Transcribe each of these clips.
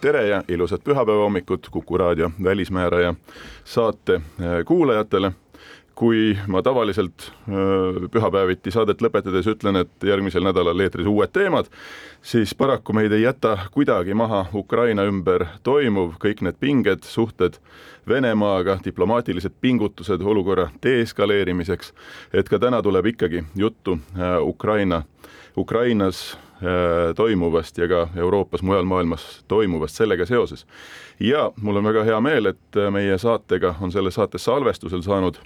tere ja ilusat pühapäeva hommikut Kuku raadio Välismääraja saate äh, kuulajatele. kui ma tavaliselt äh, pühapäeviti saadet lõpetades ütlen, et järgmisel nädalal eetris uued teemad, siis paraku meid ei jäta kuidagi maha Ukraina ümber toimuv, kõik need pinged, suhted Venemaaga, diplomaatilised pingutused olukorra deeskaleerimiseks, et ka täna tuleb ikkagi juttu äh, Ukraina, Ukrainas toimuvast ja ka Euroopas, mujal maailmas toimuvast sellega seoses. ja mul on väga hea meel, et äh, meie saatega on selle saate salvestusel saanud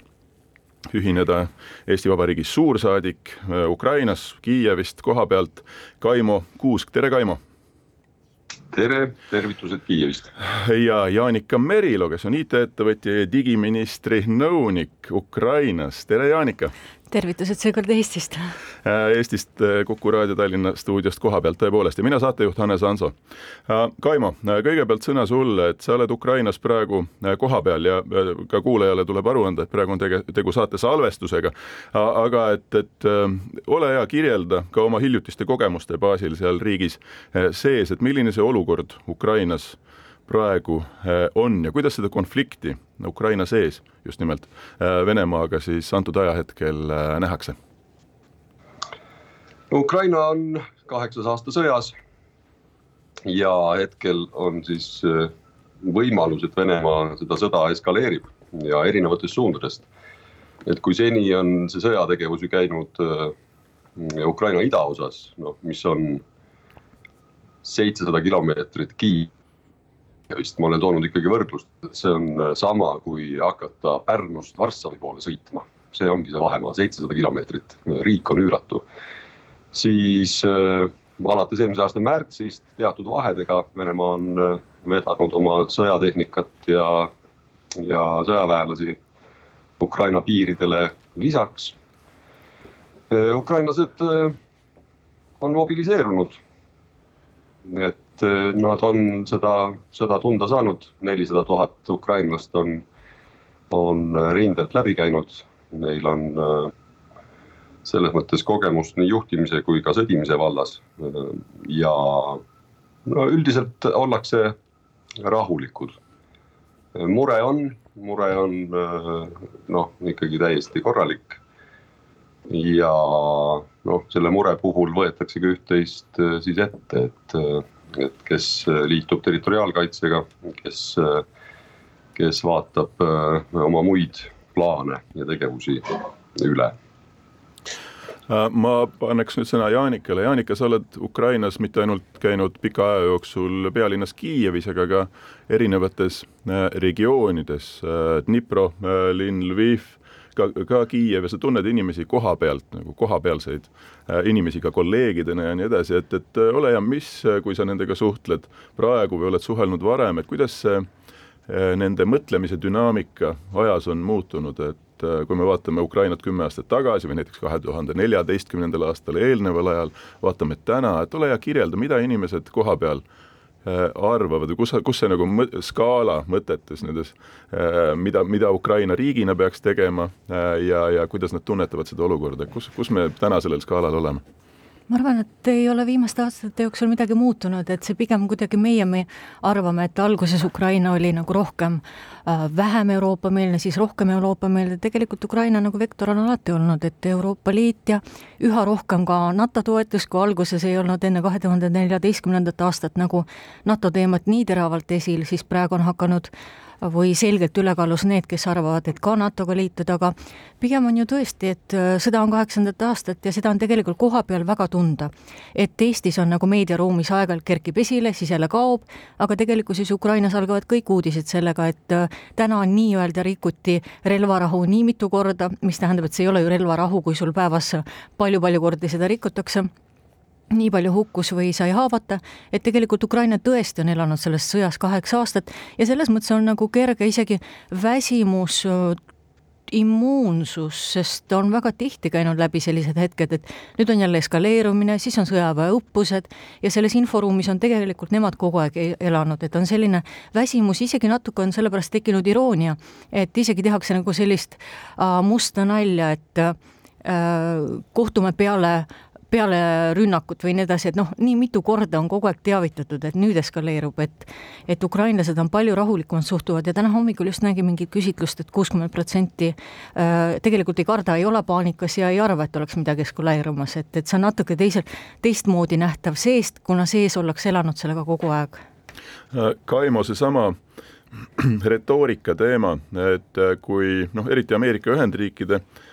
ühineda Eesti Vabariigi suursaadik äh, Ukrainas, Kiievist koha pealt, Kaimo Kuusk, tere Kaimo! tere, tervitused Kiievist! ja Jaanika Merilo, kes on IT-ettevõtja ja digiministri nõunik Ukrainas, tere Jaanika! Tervitused seekord Eestist. Äh, Eestist äh, Kuku raadio Tallinna stuudiost koha pealt tõepoolest ja mina saatejuht Hannes Hanso. Äh, Kaimo, kõigepealt sõna sulle, et sa oled Ukrainas praegu kohapeal ja ka kuulajale tuleb aru anda, et praegu on tege, tegu saate salvestusega. aga et, et ole hea, kirjelda ka oma hiljutiste kogemuste baasil seal riigis sees, et milline see olukord Ukrainas praegu äh, on ja kuidas seda konflikti Ukraina sees just nimelt äh, Venemaaga siis antud ajahetkel äh, nähakse? Ukraina on kaheksas aasta sõjas ja hetkel on siis võimalus, et Venemaa seda sõda eskaleerib ja erinevatest suundadest. et kui seni on see sõjategevus ju käinud Ukraina idaosas, noh, mis on seitsesada kilomeetrit Kiievi vist ma olen toonud ikkagi võrdlust, et see on äh, sama, kui hakata Pärnust Varssavi poole sõitma. see ongi see vahemaa, seitsesada kilomeetrit, riik on üüratu. siis äh, alates eelmise aasta märtsist teatud vahedega Venemaa on äh, vedanud oma sõjatehnikat ja, ja sõjaväelasi Ukraina piiridele lisaks. Äh, ukrainlased on mobiliseerunud. et nad on seda, seda tunda saanud, nelisada tuhat ukrainlast on, on rindelt läbi käinud. Neil on eh, selles mõttes kogemust nii juhtimise kui ka sõdimise vallas. ja no üldiselt ollakse rahulikud. mure on, mure on noh, ikkagi täiesti korralik. ja noh, selle mure puhul võetaksegi üht-teist siis ette, et et kes äh, liitub territoriaalkaitsega, kes, äh, kes vaatab äh, oma muid plaane ja tegevusi üle. Ma annaks nüüd sõna Jaanikale, Jaanika, sa oled Ukrainas mitte ainult käinud pika aja jooksul pealinnas Kiievis, aga ka erinevates regioonides, Dnipro linn, Lviv ka, ka Kiiev ja sa tunned inimesi koha pealt nagu kohapealseid äh, inimesi ka kolleegidena ja nii edasi, et, et äh, ole hea, mis, äh, kui sa nendega suhtled praegu või oled suhelnud varem, et kuidas see nende mõtlemise dünaamika ajas on muutunud, et kui me vaatame Ukrainat kümme aastat tagasi või näiteks kahe tuhande neljateistkümnendal aastal eelneval ajal, vaatame täna, et ole hea, kirjelda, mida inimesed koha peal Äh, arvavad või kus, kus see nagu mõ skaala mõtetes nendes, äh, mida, mida Ukraina riigina peaks tegema äh, ja, ja kuidas nad tunnetavad seda olukorda, kus, kus me täna sellel skaalal oleme? Ma arvan, et ei ole viimaste aastate jooksul midagi muutunud, et see pigem kuidagi meie, me arvame, et alguses Ukraina oli nagu rohkem äh, vähem Euroopa-meelne, siis rohkem Euroopa-meelne, tegelikult Ukraina nagu vektor on alati olnud, et Euroopa Liit ja üha rohkem ka NATO toetus, kui alguses ei olnud enne kahe tuhande neljateistkümnendat aastat nagu NATO teemat nii teravalt esil, siis praegu on hakanud või selgelt ülekaalus need, kes arvavad, et ka NATO-ga liituda, aga pigem on ju tõesti, et äh, sõda on kaheksandat aastat ja seda on tegelikult kohapeal väga tunda. et Eestis on nagu meediaruumis aeg-ajalt kerkib esile, siis jälle kaob, aga tegelikkuses Ukrainas algavad kõik uudised sellega, et äh, täna nii-öelda rikuti relvarahu nii mitu korda, mis tähendab, et see ei ole ju relvarahu, kui sul päevas palju-palju kordi seda rikutakse nii palju hukkus või sai haavata, et tegelikult Ukraina tõesti on elanud selles sõjas kaheksa aastat ja selles mõttes on nagu kerge isegi väsimus immuunsus, sest on väga tihti käinud läbi sellised hetked, et nüüd on jälle eskaleerumine, siis on sõjaväeõppused ja selles inforuumis on tegelikult nemad kogu aeg e-, elanud, et on selline väsimus, isegi natuke on sellepärast tekkinud iroonia, et isegi tehakse nagu sellist musta nalja, et äh, kohtume peale peale rünnakut või nii edasi, et noh, nii mitu korda on kogu aeg teavitatud, et nüüd eskaleerub, et et ukrainlased on palju rahulikumalt suhtuvad ja täna hommikul just nägin mingit küsitlust et, et kuuskümmend protsenti äh, tegelikult ei karda, ei ole paanikas ja ei arva, et oleks midagi eskaleerumas, et, et see on natuke teisel, teistmoodi nähtav seest, kuna sees ollakse elanud sellega kogu aeg. Äh, Kaimo, seesama retoorika teema, et kui noh, eriti Ameerika Ühendriikide äh,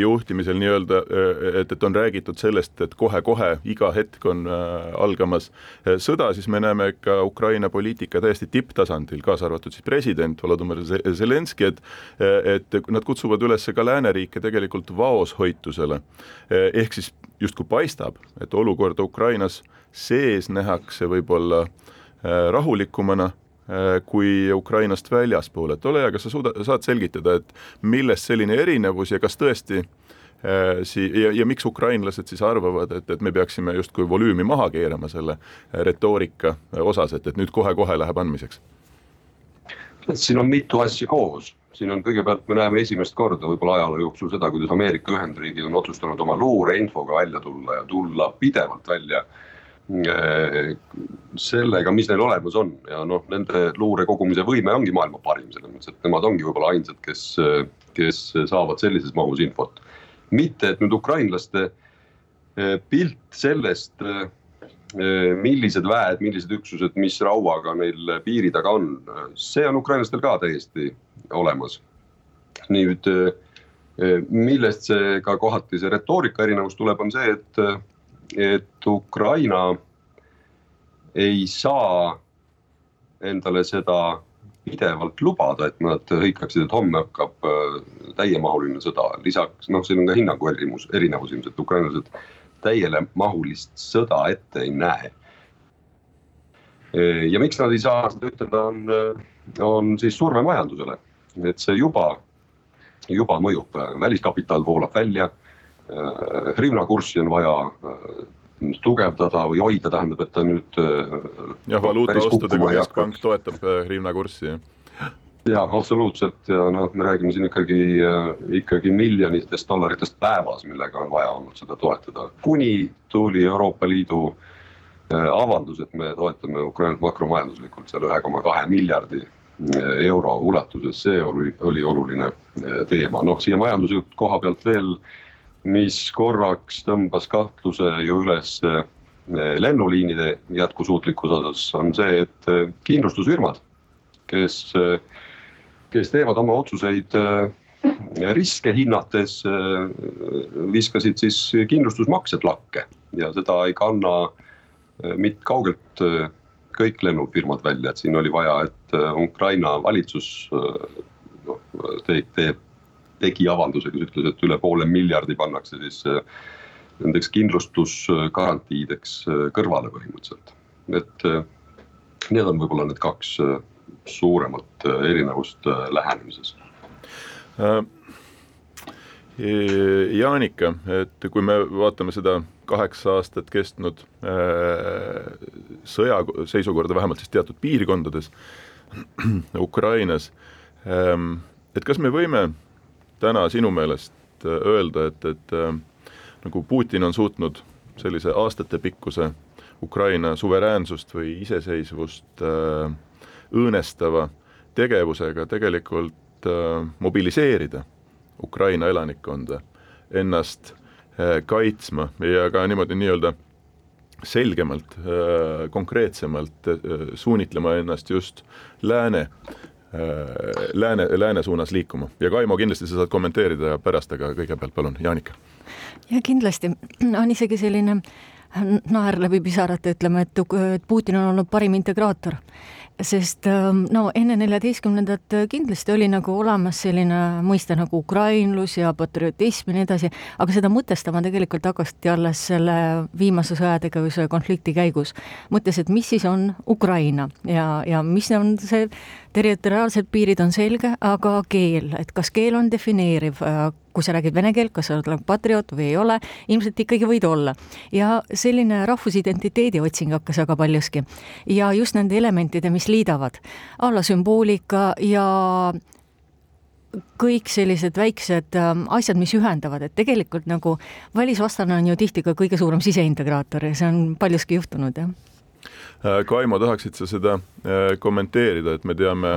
juhtimisel nii-öelda, eh, et, et on räägitud sellest, et kohe-kohe iga hetk on äh, algamas sõda, siis me näeme ka Ukraina poliitika täiesti tipptasandil, kaasa arvatud siis president Volodõmõr Zelenskõi, et et nad kutsuvad üles ka lääneriike tegelikult vaoshoitusele. ehk siis justkui paistab, et olukorda Ukrainas sees nähakse võib-olla rahulikumana kui Ukrainast väljaspool, et ole hea, kas sa suuda, saad selgitada, et millest selline erinevus ja kas tõesti äh, sii- ja, ja miks ukrainlased siis arvavad, et, et me peaksime justkui volüümi maha keerama selle retoorika osas, et, et nüüd kohe-kohe läheb andmiseks? siin on mitu asja koos, siin on kõigepealt me näeme esimest korda võib-olla ajaloo jooksul seda, kuidas Ameerika Ühendriigid on otsustanud oma luureinfoga välja tulla ja tulla pidevalt välja äh, Äh, sellega, mis neil olemas on ja noh, nende luure kogumise võime ongi maailma parim, selles mõttes, et nemad ongi võib-olla ainsad, kes, kes saavad sellises mahus infot. mitte, et nüüd ukrainlaste äh, pilt sellest, äh, millised väed, millised üksused, mis rauaga neil piiri taga on, see on ukrainlastel ka täiesti olemas. nüüd, millest see ka kohati see retoorika erinevus tuleb, on see, et et Ukraina ei saa endale seda pidevalt lubada, et nad hõikaksid, et homme hakkab äh, täiemahuline sõda, lisaks noh, siin on ka hinnangu erinevus, erinevus ilmselt, ukrainlased täielemahulist sõda ette ei näe. ja miks nad ei saa seda ütelda, on, on siis surve majandusele, et see juba, juba mõjub, väliskapital voolab välja Äh, hryvnia kurssi on vaja äh, tugevdada või hoida, tähendab, et ta nüüd. Äh, jah, valuutaostudega keskpank toetab hryvnia kurssi, jah. ja absoluutselt ja noh, me räägime siin ikkagi, ikkagi miljonitest dollaritest päevas, millega on vaja olnud seda toetada, kuni tuli Euroopa Liidu avaldus, et me toetame Ukrainat makromajanduslikult seal ühe koma kahe miljardi euro ulatuses, see oli, oli oluline teema, noh siia majanduse koha pealt veel mis korraks tõmbas kahtluse ju üles eh, lennuliinide jätkusuutlikkuse osas, on see, et eh, kindlustusfirmad, kes, eh, kes teevad oma otsuseid riske hinnates, viskasid siis kindlustusmaksed lakke ja seda ei kanna mitte kaugelt kõik lennufirmad välja, et siin oli vaja, et Ukraina valitsus noh, teeb, tegi avalduse, kus ütles, et üle poole miljardi pannakse siis äh, nendeks kindlustusgarantiideks äh, kõrvale põhimõtteliselt. et äh, need on võib-olla need kaks suuremat erinevust lähenemises. Jaanika, et kui me vaatame seda kaheksa aastat kestnud sõjaseisukorda, vähemalt siis teatud piirkondades Ukrainas, ähm, et kas me võime täna sinu meelest äh, öelda, et, et äh, nagu Putin on suutnud sellise aastatepikkuse Ukraina suveräänsust või iseseisvust äh, õõnestava tegevusega tegelikult mobiliseerida Ukraina elanikkonda ennast kaitsma ja ka niimoodi nii-öelda selgemalt konkreetsemalt suunitlema ennast just lääne lääne, lääne suunas liikuma ja Kaimo, kindlasti sa saad kommenteerida pärast, aga kõigepealt palun, Jaanika. ja kindlasti on isegi selline naer läbi pisarate ütlema, et, Putin on olnud parim integraator. sest ähm, no enne neljateistkümnendat äh, kindlasti oli nagu olemas selline mõiste nagu ukrainlus ja patriotism ja nii edasi, aga seda mõtestama tegelikult hakati alles selle viimase sõjategevuse konflikti käigus. mõttes, et mis siis on Ukraina ja, ja mis on see, territoriaalsed piirid on selge, aga keel, et kas keel on defineeriv, äh, kui sa räägid vene keelt, kas sa oled patrioot või ei ole, ilmselt ikkagi võid olla. ja selline rahvusidentiteedi otsing hakkas väga paljuski. ja just nende elementide, mis liidavad, a la sümboolika ja kõik sellised väiksed ähm, asjad, mis ühendavad, et tegelikult nagu välisvastane on ju tihti ka kõige suurem siseintegraator ja see on paljuski juhtunud, jah Äh, Kaimo, tahaksid sa seda äh, kommenteerida, et me teame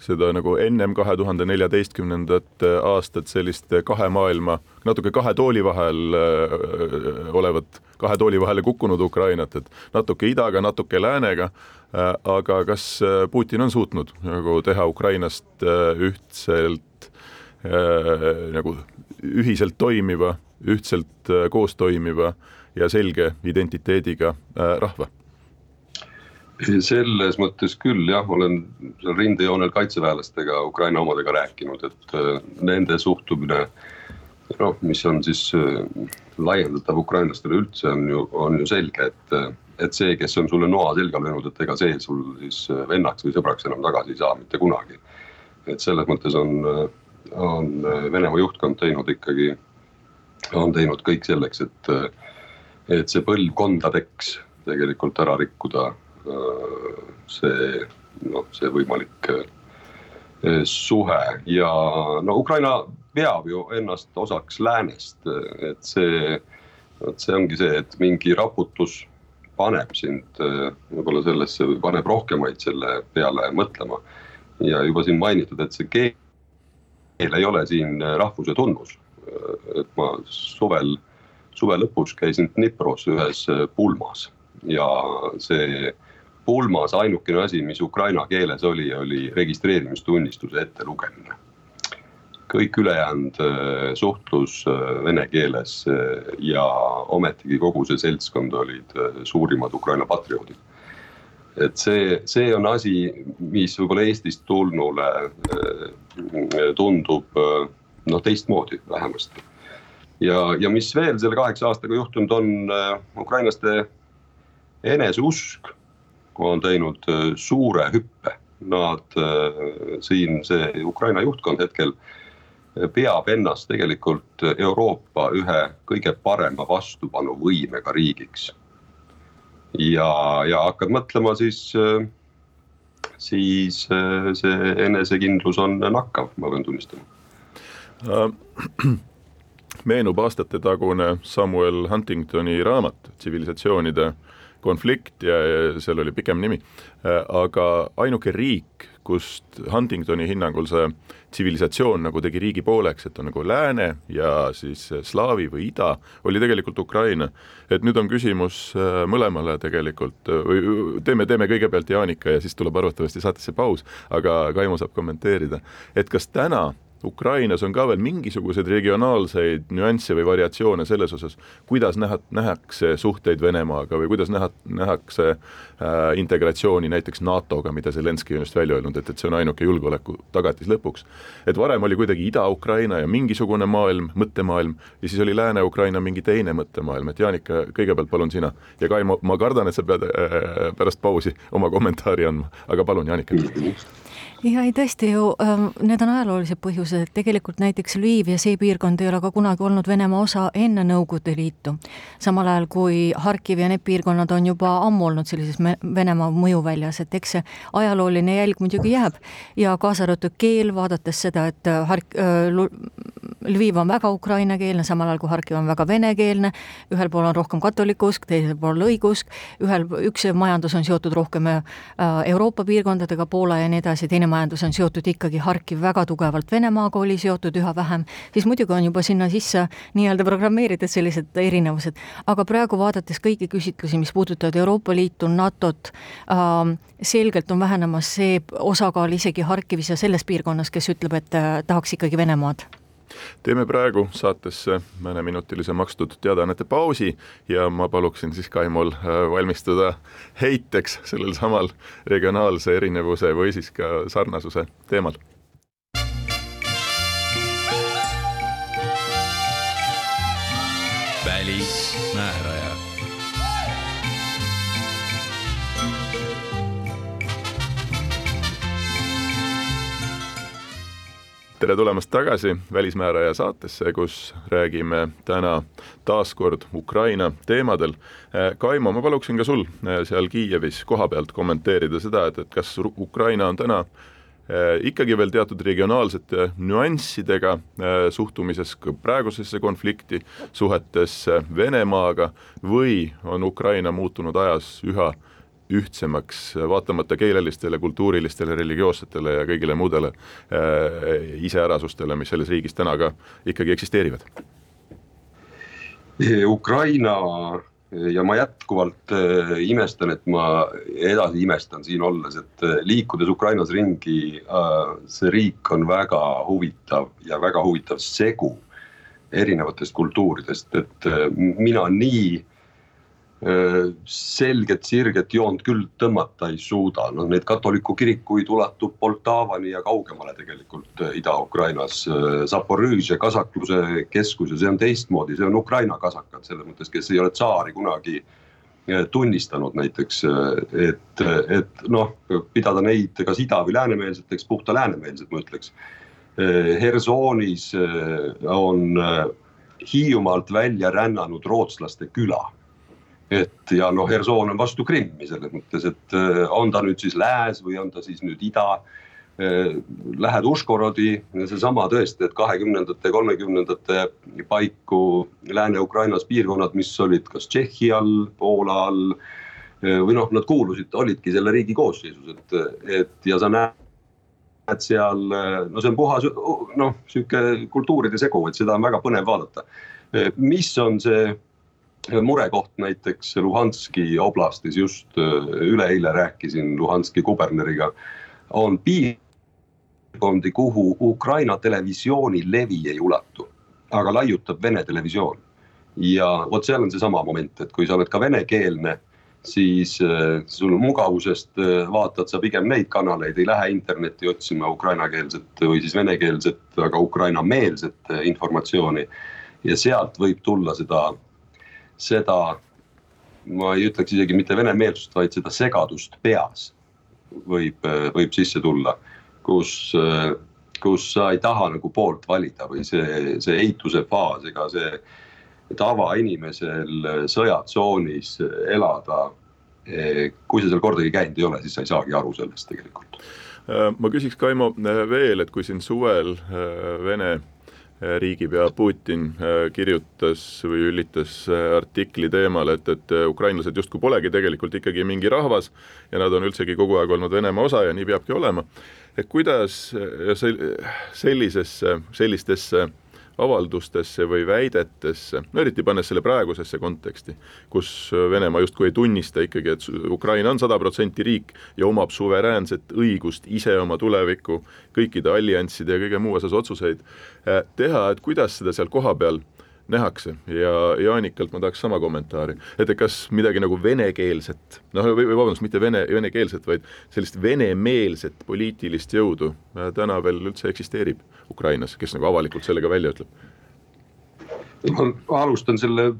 seda nagu ennem kahe tuhande neljateistkümnendat äh, aastat sellist kahe maailma, natuke kahe tooli vahel olevat, kahe tooli vahele kukkunud Ukrainat, et natuke idaga, natuke läänega. aga kas Putin on suutnud nagu teha Ukrainast ühtselt nagu ühiselt toimiva, ühtselt koos toimiva ja selge identiteediga rahva? Selles mõttes küll jah, olen seal rindejoonel kaitseväelastega, Ukraina omadega rääkinud, et äh, nende suhtumine. noh, mis on siis äh, laiendatav ukrainlastele üldse on ju, on ju selge, et, äh, et see, kes on sulle noa selga löönud, et ega see sul siis vennaks või sõbraks enam tagasi ei saa mitte kunagi. et selles mõttes on, on Venemaa juhtkond teinud ikkagi, on teinud kõik selleks, et, et see põlvkondadeks tegelikult ära rikkuda see noh, see võimalik eh, suhe ja no Ukraina veab ju ennast osaks läänest, et see, vot see ongi see, et mingi raputus paneb sind võib-olla sellesse või paneb rohkemaid selle peale mõtlema. ja juba siin mainitud, et see keel ei ole siin rahvuse tunnus. et ma suvel, suve lõpus käisin Dnipros ühes pulmas ja see pulmas ainukene asi, mis ukraina keeles oli, oli registreerimistunnistuse ettelugemine. kõik ülejäänud äh, suhtlus äh, vene keeles äh, ja ometigi kogu see seltskond olid suurimad Ukraina patrioodid. et see, see on asi, mis võib-olla Eestist tulnule tundub noh, teistmoodi vähemasti. ja, ja mis veel selle kaheksa aastaga juhtunud on, ukrainlaste eneseusk on teinud äh, suure hüppe. Nad äh, siin see Ukraina juhtkond hetkel äh, peab ennast tegelikult Euroopa ühe kõige parema vastupanuvõimega riigiks. ja, ja hakkad mõtlema, siis, siis see enesekindlus on nakkav, ma pean tunnistama meenub aastatetagune Samuel Huntingtoni raamat Tsivilisatsioonide konflikt ja, ja seal oli pikem nimi, äh, aga ainuke riik, kust Huntingtoni hinnangul see tsivilisatsioon nagu tegi riigi pooleks, et on nagu lääne ja siis slaavi või ida, oli tegelikult Ukraina. et nüüd on küsimus äh, mõlemale tegelikult või teeme, teeme kõigepealt Jaanika ja siis tuleb arvatavasti saatesse paus, aga Kaimo saab kommenteerida, et kas täna Ukrainas on ka veel mingisuguseid regionaalseid nüansse või variatsioone selles osas, kuidas näha, nähakse suhteid Venemaaga või kuidas näha, nähakse äh, integratsiooni näiteks NATO-ga, mida Zelenskõi on just välja öelnud, et, et see on ainuke julgeoleku tagatis lõpuks. et varem oli kuidagi Ida-Ukraina ja mingisugune maailm, mõttemaailm ja siis oli Lääne-Ukraina mingi teine mõttemaailm, et Jaanika, kõigepealt palun sina. Ja Kai, ma kardan, et sa pead äh, pärast pausi oma kommentaari andma, aga palun, Jaanika ja ei tõesti ju, ähm, need on ajaloolised põhjused, et tegelikult näiteks Lviv ja see piirkond ei ole ka kunagi olnud Venemaa osa enne Nõukogude Liitu. samal ajal kui Harkiv ja need piirkonnad on juba ammu olnud sellises Venemaa mõjuväljas, et eks see ajalooline jälg muidugi jääb ja kaasa arvatud keel, vaadates seda, et äh, Hark- äh,, Lviv on väga ukrainakeelne, samal ajal kui Harkiv on väga venekeelne, ühel pool on rohkem katoliku usk, teisel pool õigeusk, ühel, üks majandus on seotud rohkem äh, Euroopa piirkondadega, Poola ja nii edasi, teine majandus on seotud ikkagi Harkiv väga tugevalt. Venemaaga, oli seotud üha vähem, siis muidugi on juba sinna sisse nii-öelda programmeeritud sellised erinevused. aga praegu vaadates kõiki küsitlusi, mis puudutavad Euroopa Liitu, NATO-t äh,, selgelt on vähenemas see osakaal isegi Harkivis ja selles piirkonnas, kes ütleb, et äh, tahaks ikkagi Venemaad teeme praegu saatesse mõneminutilise makstud teadaannete pausi ja ma paluksin siis Kaimol äh, valmistuda heiteks sellel samal regionaalse erinevuse või siis ka sarnasuse teemal. Tere tulemast tagasi Välismääraja saatesse, kus räägime täna taas kord Ukraina teemadel. Kaimo, ma paluksin ka sul eh, seal Kiievis kohapealt kommenteerida seda, et, et kas Ukraina on täna eh, ikkagi veel teatud regionaalsete nüanssidega eh, suhtumises praegusesse konflikti, suhetesse Venemaaga või on Ukraina muutunud ajas üha ühtsemaks, vaatamata keelelistele, kultuurilistele, religioossetele ja kõigile muudele äh, iseärasustele, mis selles riigis täna ka ikkagi eksisteerivad? Ukraina ja ma jätkuvalt äh, imestan, et ma edasi imestan siin olles, et äh, liikudes Ukrainas ringi äh,, see riik on väga huvitav ja väga huvitav segu erinevatest kultuuridest, et mina nii selget sirget joont küll tõmmata ei suuda, noh neid katoliku kirikuid ulatub Poltavani ja kaugemale tegelikult Ida-Ukrainas. Zaporõžje kasakluse keskus ja see on teistmoodi, see on Ukraina kasakad selles mõttes, kes ei ole tsaari kunagi tunnistanud näiteks, et, et noh, pidada neid kas ida- või läänemeelseteks, puhta läänemeelsed, ma ütleks. Hersoonis on Hiiumaalt välja rännanud rootslaste küla et ja noh, Herson on vastu Krimmi selles mõttes, et äh, on ta nüüd siis lääs või on ta siis nüüd ida. Äh, lähed Uškorodi, seesama tõesti, et kahekümnendate, kolmekümnendate paiku Lääne-Ukrainas piirkonnad, mis olid kas Tšehhi all, Poola all. Äh, või noh, nad kuulusid, olidki selle riigi koosseisus, et, et ja sa näed seal, no see on puhas noh, sihuke kultuuride segu, et seda on väga põnev vaadata. mis on see murekoht näiteks Luhanski oblastis, just äh, üleeile rääkisin Luhanski kuberneriga, on piirkondi, kuhu Ukraina televisiooni levi ei ulatu, aga laiutab Vene televisioon. ja vot seal on seesama moment, et kui sa oled ka venekeelne, siis äh, sul mugavusest äh, vaatad sa pigem neid kanaleid, ei lähe internetti otsima ukrainakeelset või siis venekeelset, aga ukrainameelset informatsiooni. ja sealt võib tulla seda seda, ma ei ütleks isegi mitte venemeelsust, vaid seda segadust peas võib, võib sisse tulla, kus, kus sa ei taha nagu poolt valida või see, see eituse faas ega see tavainimesel sõjatsoonis elada. kui sa seal kordagi käinud ei ole, siis sa ei saagi aru sellest tegelikult. ma küsiks Kaimo veel, et kui siin suvel Vene riigipea Putin äh, kirjutas või üllitas äh, artikli teemal, et, et äh, ukrainlased justkui polegi tegelikult ikkagi mingi rahvas ja nad on üldsegi kogu aeg olnud Venemaa osa ja nii peabki olema. et kuidas sellisesse, sellistesse avaldustesse või väidetesse, no eriti pannes selle praegusesse konteksti, kus Venemaa justkui ei tunnista ikkagi, et Ukraina on sada protsenti riik ja omab suveräänset õigust ise oma tulevikku, kõikide alliansside ja kõige muu osas otsuseid eh, teha, et kuidas seda seal kohapeal nähakse ja Jaanikalt ma tahaks sama kommentaari, et kas midagi nagu venekeelset, noh, või, vabandust, mitte vene, venekeelset, vaid sellist venemeelset poliitilist jõudu äh, täna veel üldse eksisteerib Ukrainas, kes nagu avalikult sellega välja ütleb? ma alustan selle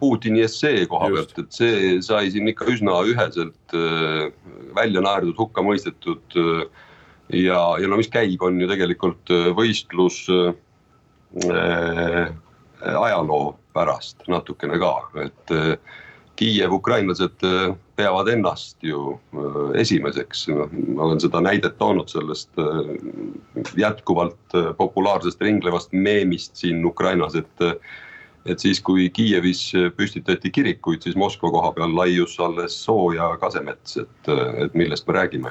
Putini essee koha pealt, et see sai siin ikka üsna üheselt äh, välja naerdud, hukka mõistetud. Äh, ja, ja no mis käib, on ju tegelikult võistlus ajaloo pärast natukene ka, et äh, Kiiev ukrainlased äh, peavad ennast ju äh, esimeseks, ma olen seda näidet toonud sellest jätkuvalt populaarsest ringlevast meemist siin Ukrainas, et. et siis, kui Kiievis püstitati kirikuid, siis Moskva koha peal laius alles soo ja kasemets, et, et millest me räägime.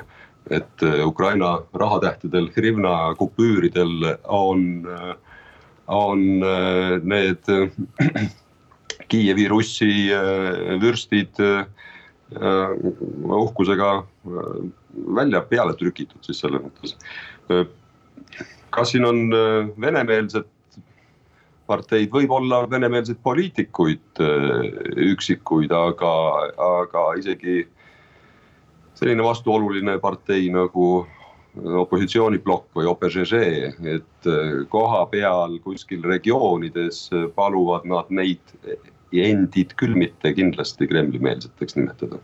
et Ukraina rahatähtedel, hrivna kupüüridel on äh, on äh, need äh, Kiievi russi äh, vürstid uhkusega välja peale trükitud siis selles mõttes. kas siin on venemeelsed parteid, võib-olla venemeelseid poliitikuid üksikuid, aga, aga isegi selline vastuoluline partei nagu opositsiooniplokk või OPŽŽ, et koha peal kuskil regioonides paluvad nad neid endid küll mitte kindlasti Kremli-meelseteks nimetada.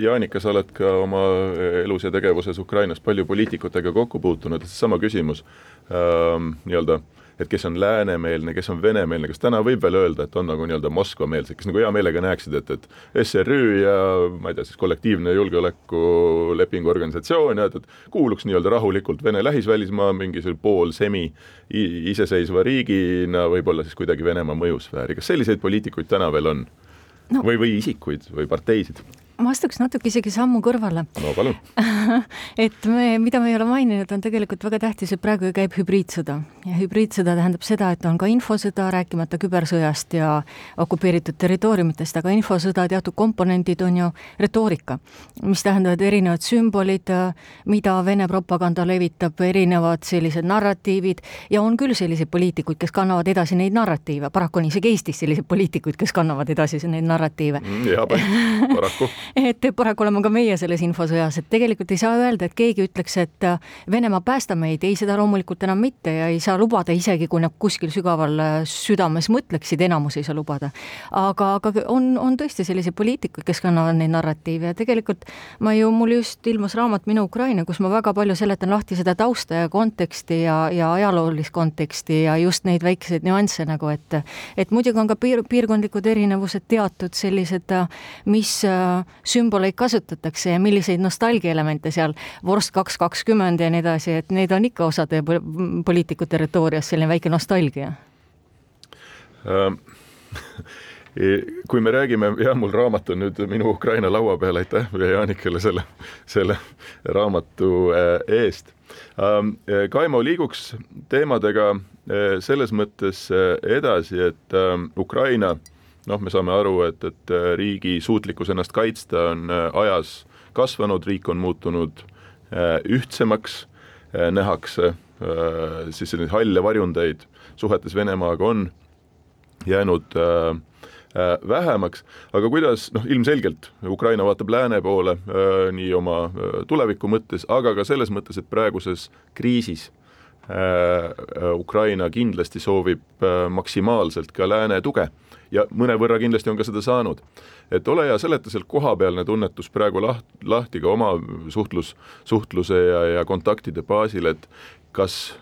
Jaanika, sa oled ka oma elus ja tegevuses Ukrainas palju poliitikutega kokku puutunud, seesama küsimus. Ähm, nii-öelda äh, et kes on läänemeelne, kes on venemeelne, kas täna võib veel öelda, et on nagu nii-öelda Moskva-meelsed, kes nagu hea meelega näeksid, et, et SRÜ ja ma ei tea, siis kollektiivne julgeolekulepingu organisatsioon ja et, et kuuluks nii-öelda rahulikult Vene lähisvälismaa mingisugune pool semi iseseisva riigina võib-olla siis kuidagi Venemaa mõjusfääri, kas selliseid poliitikuid täna veel on no.? või, või isikuid või parteisid? Ma astuks natuke isegi sammu kõrvale. no palun. Et me, mida me ei ole maininud, on tegelikult väga tähtis, et praegu käib hübriidsõda. Ja hübriidsõda tähendab seda, et on ka infosõda, rääkimata kübersõjast ja okupeeritud territooriumitest, aga infosõda teatud komponendid on ju retoorika, mis tähendavad erinevad sümbolid, mida Vene propaganda levitab, erinevad sellised narratiivid ja on küll selliseid poliitikuid, kes kannavad edasi neid narratiive, paraku on isegi Eestis selliseid poliitikuid, kes kannavad edasi neid narratiive. Mm, jah, paraku et paraku oleme ka meie selles infosõjas, et tegelikult ei saa öelda, et keegi ütleks, et äh, Venemaa päästa meid, ei seda loomulikult enam mitte ja ei saa lubada, isegi kui nad kuskil sügaval äh, südames mõtleksid, enamus ei saa lubada. aga, aga on, on tõesti selliseid poliitikuid, kes kannavad neid narratiive ja tegelikult ma ju, mul just ilmus raamat Minu Ukraina, kus ma väga palju seletan lahti seda tausta ja konteksti ja, ja ajaloolist konteksti ja just neid väikeseid nüansse nagu, et et muidugi on ka piir, piirkondlikud erinevused teatud sellised, äh, mis sümboleid kasutatakse ja milliseid nostalgiaelemente seal, vorst kaks kakskümmend ja nii edasi, et need on ikka osade poliitikute retoorias selline väike nostalgia ähm, kui me räägime, jah, mul raamat on nüüd minu Ukraina laua peal, aitäh Jaanikele selle, selle raamatu äh, eest. Ähm, Kaimo, liiguks teemadega äh, selles mõttes äh, edasi, et ähm, Ukraina noh, me saame aru, et, et äh, riigi suutlikkus ennast kaitsta on äh, ajas kasvanud, riik on muutunud äh, ühtsemaks, nähakse siis selliseid halle varjundeid suhetes Venemaaga on jäänud vähemaks, aga kuidas noh, ilmselgelt Ukraina vaatab lääne poole nii oma tuleviku mõttes, aga ka selles mõttes, et praeguses kriisis Ukraina kindlasti soovib maksimaalselt ka lääne tuge ja mõnevõrra kindlasti on ka seda saanud. et ole hea, seleta sealt kohapealne tunnetus praegu laht-, lahti ka oma suhtlus, suhtluse ja, ja kontaktide baasil, et kas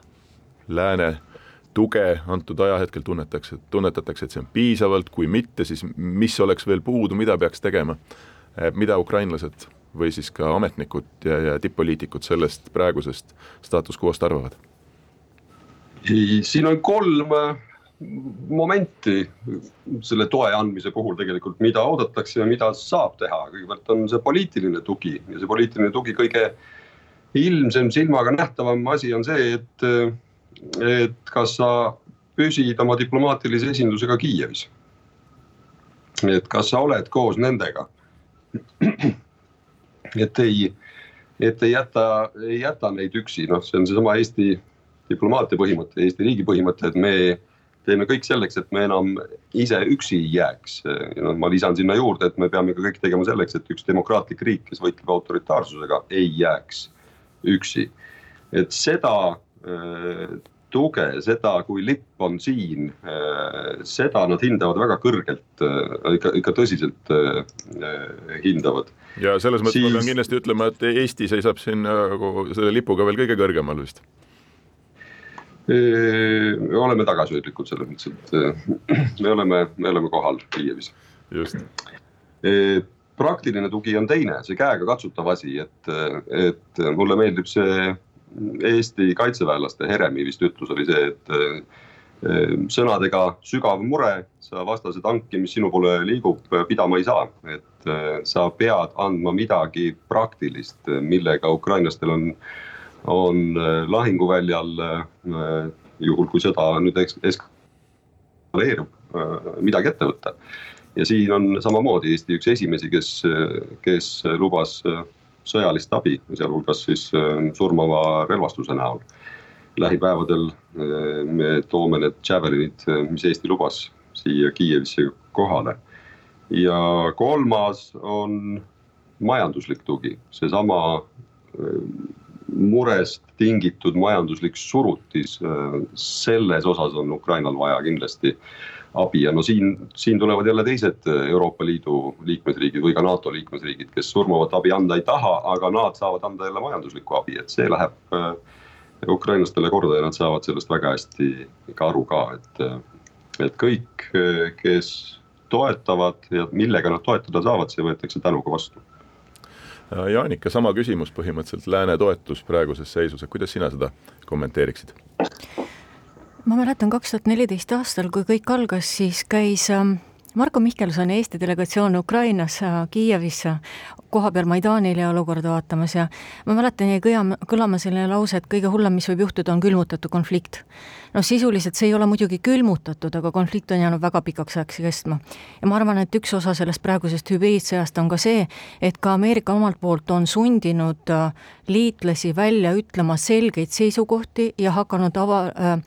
lääne tuge antud ajahetkel tunnetakse, tunnetatakse, et see on piisavalt, kui mitte, siis mis oleks veel puudu, mida peaks tegema, mida ukrainlased või siis ka ametnikud ja, ja tipp-poliitikud sellest praegusest staatus quo'st arvavad? siin on kolm momenti selle toe andmise puhul tegelikult, mida oodatakse ja mida saab teha, kõigepealt on see poliitiline tugi ja see poliitiline tugi kõige ilmsem silmaga nähtavam asi on see, et, et kas sa püsid oma diplomaatilise esindusega Kiievis. et kas sa oled koos nendega. et ei, et ei jäta, ei jäta neid üksi, noh, see on seesama Eesti diplomaatia põhimõte, Eesti riigi põhimõte, et me teeme kõik selleks, et me enam ise üksi ei jääks. ja noh, ma lisan sinna juurde, et me peame ka kõik tegema selleks, et üks demokraatlik riik, kes võitleb autoritaarsusega, ei jääks üksi. et seda äh, tuge, seda, kui lipp on siin äh,, seda nad hindavad väga kõrgelt äh,, ikka, ikka tõsiselt äh, hindavad. ja selles mõttes siis... ma pean kindlasti ütlema, et Eesti seisab siin nagu selle lipuga veel kõige kõrgemal vist me oleme tagasihoidlikud selles mõttes, et me oleme, me oleme kohal Kiievis. just. praktiline tugi on teine, see käegakatsutav asi, et, et mulle meeldib see Eesti kaitseväelaste, Heremi vist ütlus oli see, et sõnadega sügav mure, sa vastase tanki, mis sinu poole liigub, pidama ei saa. et sa pead andma midagi praktilist, millega ukrainlastel on on äh, lahinguväljal äh, juhul, kui sõda nüüd eskaleerub, äh, midagi ette võtta. ja siin on samamoodi Eesti üks esimesi, kes, kes lubas sõjalist abi, sealhulgas siis surmava relvastuse näol. lähipäevadel me toome need Javelinid, mis Eesti lubas siia Kiievisse kohale. ja kolmas on majanduslik tugi, seesama murest tingitud majanduslik surutis, selles osas on Ukrainal vaja kindlasti abi ja no siin, siin tulevad jälle teised Euroopa Liidu liikmesriigid või ka NATO liikmesriigid, kes surmavat abi anda ei taha, aga nad saavad anda jälle majanduslikku abi, et see läheb äh, ukrainlastele korda ja nad saavad sellest väga hästi ka aru ka, et, et kõik, kes toetavad ja millega nad toetada saavad, see võetakse tänuga vastu Jaanika, sama küsimus põhimõtteliselt, lääne toetus praeguses seisus, et kuidas sina seda kommenteeriksid? ma mäletan kaks tuhat neliteist aastal, kui kõik algas, siis käis ähm, Marko Mihkelson Eesti delegatsioon Ukrainas äh, Kiievis kohapeal Maidanil ja olukorda vaatamas ja ma mäletan, jäi kõlama, kõlama selline lause, et kõige hullem, mis võib juhtuda, on külmutatud konflikt. noh, sisuliselt see ei ole muidugi külmutatud, aga konflikt on jäänud väga pikaks ajaks kestma. ja ma arvan, et üks osa sellest praegusest hübriidsõjast on ka see, et ka Ameerika omalt poolt on sundinud äh, liitlasi välja ütlema selgeid seisukohti ja hakanud ava- äh,,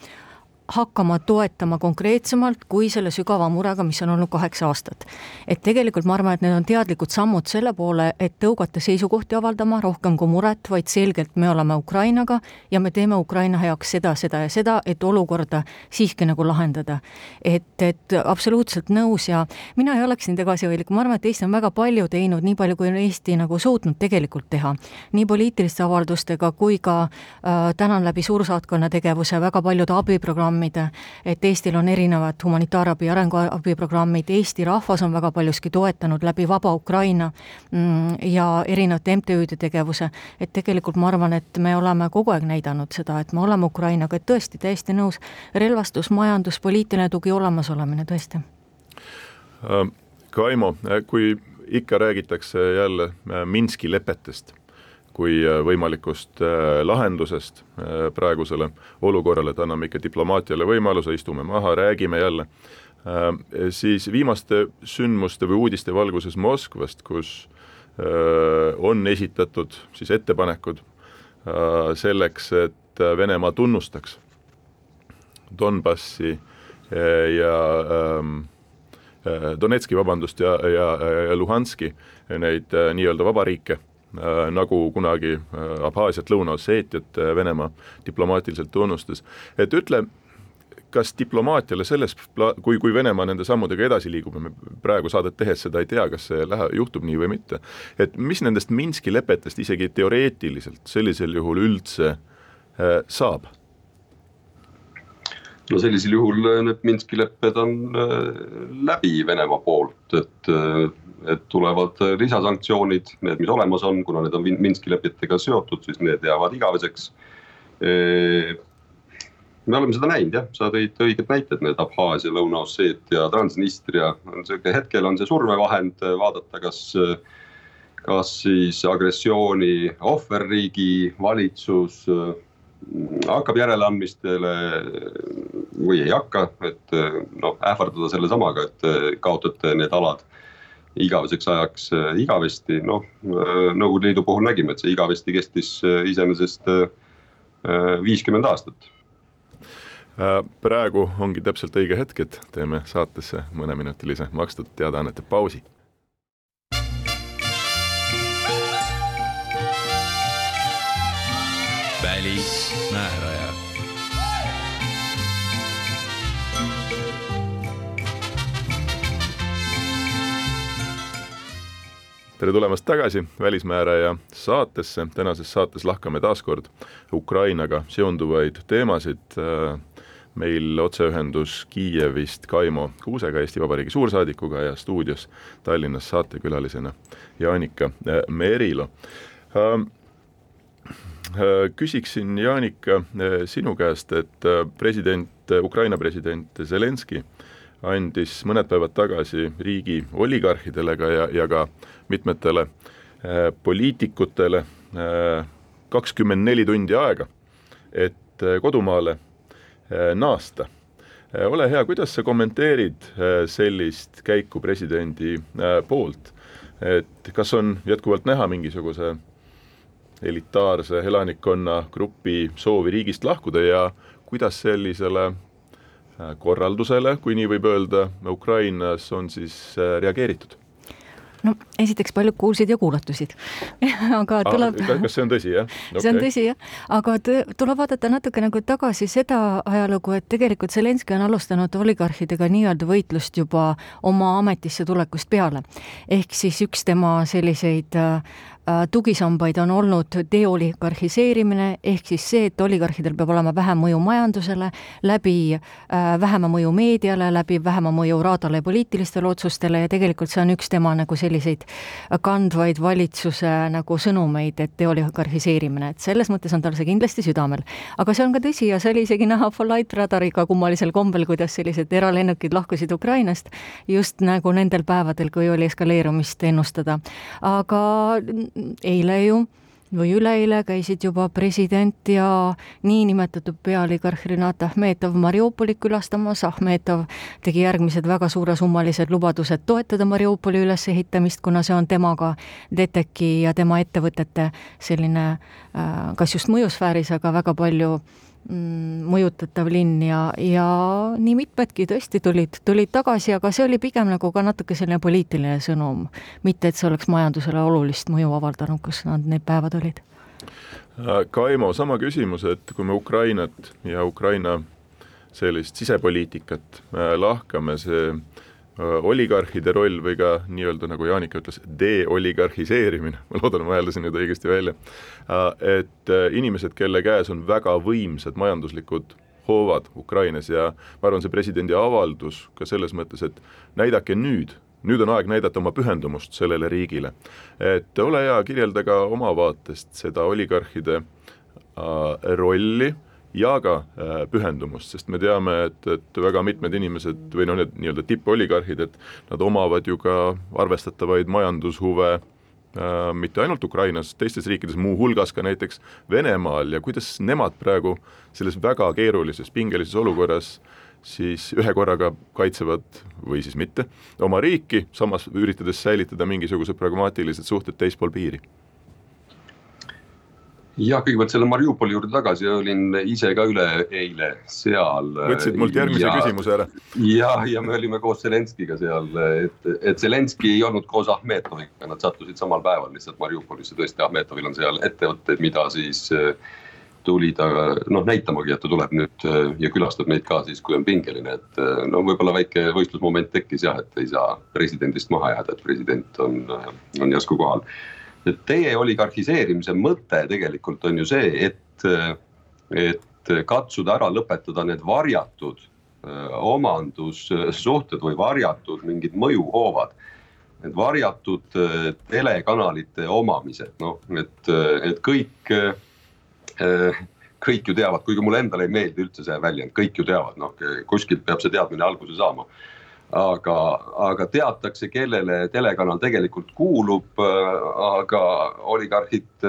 hakkama toetama konkreetsemalt kui selle sügava murega, mis on olnud kaheksa aastat. et tegelikult ma arvan, et need on teadlikud sammud selle poole, et tõugata seisukohti avaldama rohkem kui muret, vaid selgelt me oleme Ukrainaga ja me teeme Ukraina heaks seda, seda ja seda, et olukorda siiski nagu lahendada. et, et absoluutselt nõus ja mina ei oleks nii tagasihoidlik, ma arvan, et Eesti on väga palju teinud, nii palju, kui on Eesti nagu suutnud tegelikult teha. nii poliitiliste avaldustega kui ka äh, tänan läbi suursaatkonna tegevuse väga paljude abiprogrammide programmid, et Eestil on erinevad humanitaarabi, arenguabiprogrammid, Eesti rahvas on väga paljuski toetanud läbi Vaba Ukraina mm, ja erinevate MTÜ-de tegevuse, et tegelikult ma arvan, et me oleme kogu aeg näidanud seda, et me oleme Ukrainaga, tõesti, täiesti nõus, relvastus, majandus, poliitiline tugi, olemasolemine, tõesti. Äh, Kaimo, kui ikka räägitakse jälle äh, Minski lepetest kui äh, võimalikust äh, lahendusest äh, praegusele olukorrale, et anname ikka diplomaatiale võimaluse, istume maha, räägime jälle, siis viimaste sündmuste või uudiste valguses Moskvast, kus on esitatud siis ettepanekud selleks, et Venemaa tunnustaks Donbassi ja ähm, Donetski, vabandust, ja, ja, ja Luhanski, neid nii-öelda vabariike nagu kunagi äh, Abhaasiat, Lõuna-Osseetiat äh, Venemaa diplomaatiliselt tunnustas. et ütle, kas diplomaatiale selles, kui, kui Venemaa nende sammudega edasi liigub ja me praegu saadet tehes seda ei tea, kas see lähe-, juhtub nii või mitte, et mis nendest Minski lepetest isegi teoreetiliselt sellisel juhul üldse äh, saab? No sellisel juhul need Minski lepped on läbi Venemaa poolt, et et tulevad lisasanktsioonid, need, mis olemas on, kuna need on Minski lepetega seotud, siis need jäävad igaveseks. me oleme seda näinud jah, sa tõid õiged näited, need Abhaasia, Lõuna-Osseetia, Transnistria, on sihuke hetkel on see survevahend vaadata, kas kas siis agressiooni ohverriigi valitsus hakkab järeleandmistele või ei hakka, et noh, ähvardada sellesamaga, et kaotate need alad igaveseks ajaks äh, igavesti, noh äh, Nõukogude Liidu puhul nägime, et see igavesti kestis iseenesest viiskümmend aastat. praegu ongi täpselt õige hetk, et teeme saatesse mõneminutilise makstud teadaannete pausi. Välismääraja tere tulemast tagasi Välismääraja saatesse, tänases saates lahkame taas kord Ukrainaga seonduvaid teemasid. meil otseühendus Kiievist Kaimo Kuusega, Eesti Vabariigi suursaadikuga ja stuudios Tallinnas saatekülalisena Jaanika Merilo. Küsiksin, Jaanika, sinu käest, et president, Ukraina president Zelenskõi andis mõned päevad tagasi riigi oligarhidele ka ja, ja ka mitmetele äh, poliitikutele äh, kakskümmend neli tundi aega, et äh, kodumaale äh, naasta äh,. ole hea, kuidas sa kommenteerid äh, sellist käiku presidendi äh, poolt, et kas on jätkuvalt näha mingisuguse elitaarse elanikkonna grupi soovi riigist lahkuda ja kuidas sellisele korraldusele, kui nii võib öelda, Ukrainas on siis reageeritud? no esiteks paljud kuulsid ja kuulatusid aga tuleb ah,. kas see on tõsi, jah okay.? see on tõsi, jah. aga tuleb vaadata natuke nagu tagasi seda ajalugu, et tegelikult Zelenskõi on alustanud oligarhidega nii-öelda võitlust juba oma ametisse tulekust peale. ehk siis üks tema selliseid äh, Äh, tugisambaid on olnud deoligarhiseerimine, ehk siis see, et oligarhidel peab olema vähem mõju majandusele, läbi äh, vähema mõju meediale, läbi vähema mõju raadale ja poliitilistele otsustele ja tegelikult see on üks tema nagu selliseid kandvaid valitsuse nagu sõnumeid, et deoligarhiseerimine, et selles mõttes on tal see kindlasti südamel. aga see on ka tõsi ja see oli isegi näha Flight radariga kummalisel kombel, kuidas sellised eralennukid lahkusid Ukrainast just nagu nendel päevadel, kui oli eskaleerumist ennustada. aga eile ju või üleeile käisid juba president ja niinimetatud pealigarh Renat Ahmetov Mariupolit külastamas, Ahmetov tegi järgmised väga suuresummalised lubadused toetada Mariupoli ülesehitamist, kuna see on temaga, DTEK-i ja tema ettevõtete selline äh, kas just mõjusfääris, aga väga palju Mm, mõjutatav linn ja, ja nii mitmedki tõesti tulid, tulid tagasi, aga see oli pigem nagu ka natuke selline poliitiline sõnum. mitte, et see oleks majandusele olulist mõju avaldanud, kus nad need päevad olid. Äh, Kaimo, sama küsimus, et kui me Ukrainat ja Ukraina sellist sisepoliitikat äh, lahkame, see oligarhide roll või ka nii-öelda, nagu Jaanika ütles, deoligarhiseerimine, ma loodan, ma hääldasin nüüd õigesti välja, äh, et äh, inimesed, kelle käes on väga võimsad majanduslikud hoovad Ukrainas ja ma arvan, see presidendi avaldus ka selles mõttes, et näidake nüüd, nüüd on aeg näidata oma pühendumust sellele riigile. et ole hea, kirjelda ka oma vaatest seda oligarhide äh, rolli ja ka äh, pühendumust, sest me teame, et, et väga mitmed inimesed või noh, need nii-öelda tippoligarhid, et nad omavad ju ka arvestatavaid majandushuve äh, mitte ainult Ukrainas, teistes riikides, muuhulgas ka näiteks Venemaal. Ja kuidas nemad praegu selles väga keerulises pingelises olukorras siis ühe korraga kaitsevad või siis mitte oma riiki, samas üritades säilitada mingisugused pragmaatilised suhted teispool piiri jah, kõigepealt selle Mariupoli juurde tagasi, olin ise ka üleeile seal. võtsid mult järgmise ja, küsimuse ära. ja, ja me olime koos Zelenskiga seal, et, et Zelenski ei olnud koos Ahmetoviga, nad sattusid samal päeval lihtsalt Mariupolisse, tõesti Ahmetovil on seal ettevõtteid, mida siis äh, tuli ta noh näitamagi, et ta tuleb nüüd äh, ja külastab meid ka siis, kui on pingeline, et äh, no võib-olla väike võistlusmoment tekkis jah, et ei saa presidendist maha jääda, et president on, on järsku kohal et teie oligarhiseerimise mõte tegelikult on ju see, et, et katsuda ära lõpetada need varjatud äh, omandussuhted või varjatud mingid mõjuhoovad. Need varjatud äh, telekanalite omamised, noh, et, et kõik, äh, kõik ju teavad, kuigi mulle endale ei meeldi üldse see väljend, kõik ju teavad, noh kuskilt peab see teadmine alguse saama aga, aga teatakse, kellele telekanal tegelikult kuulub. aga oligarhid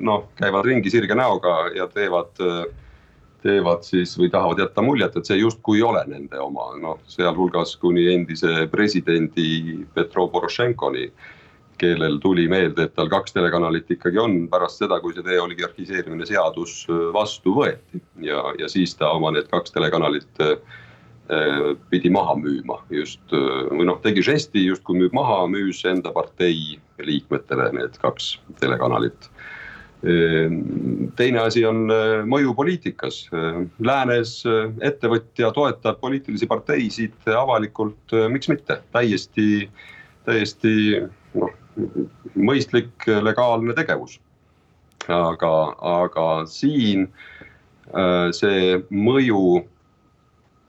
noh, käivad ringi sirge näoga ja teevad, teevad siis või tahavad jätta muljet, et see justkui ei ole nende oma, noh, sealhulgas kuni endise presidendi Petro Porošenkoni kellel tuli meelde, et tal kaks telekanalit ikkagi on pärast seda, kui see deoligarhiseerimine seadus vastu võeti ja, ja siis ta oma need kaks telekanalit äh, Äh, pidi maha müüma just äh, või noh, tegi žesti justkui müüb maha, müüs enda partei liikmetele need kaks telekanalit. Äh, teine asi on mõju poliitikas. Läänes ettevõtja toetab poliitilisi parteisid avalikult, miks mitte, täiesti, täiesti noh, mõistlik legaalne tegevus. aga, aga siin see mõju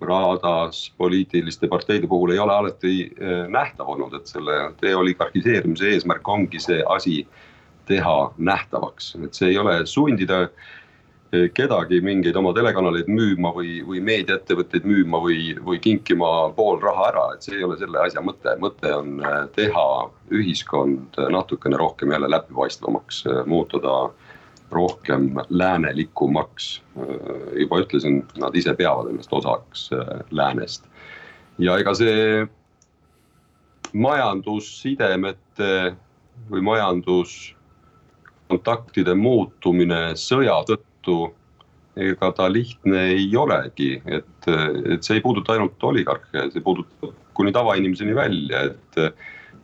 raadas poliitiliste parteide puhul ei ole alati eh, nähtav olnud, et selle deoligarhiseerimise eesmärk ongi see asi teha nähtavaks, et see ei ole sundida eh, kedagi mingeid oma telekanaleid müüma või, või meediaettevõtteid müüma või, või kinkima pool raha ära, et see ei ole selle asja mõte, mõte on eh, teha ühiskond natukene rohkem jälle läbipaistvamaks, muutuda rohkem läänelikumaks. juba ütlesin, nad ise peavad ennast osaks äh, läänest. ja ega see majandussidemete või majandus kontaktide muutumine sõja tõttu ega ta lihtne ei olegi, et, et see ei puuduta ainult oligarhe, see puudutab kuni tavainimeseni välja, et.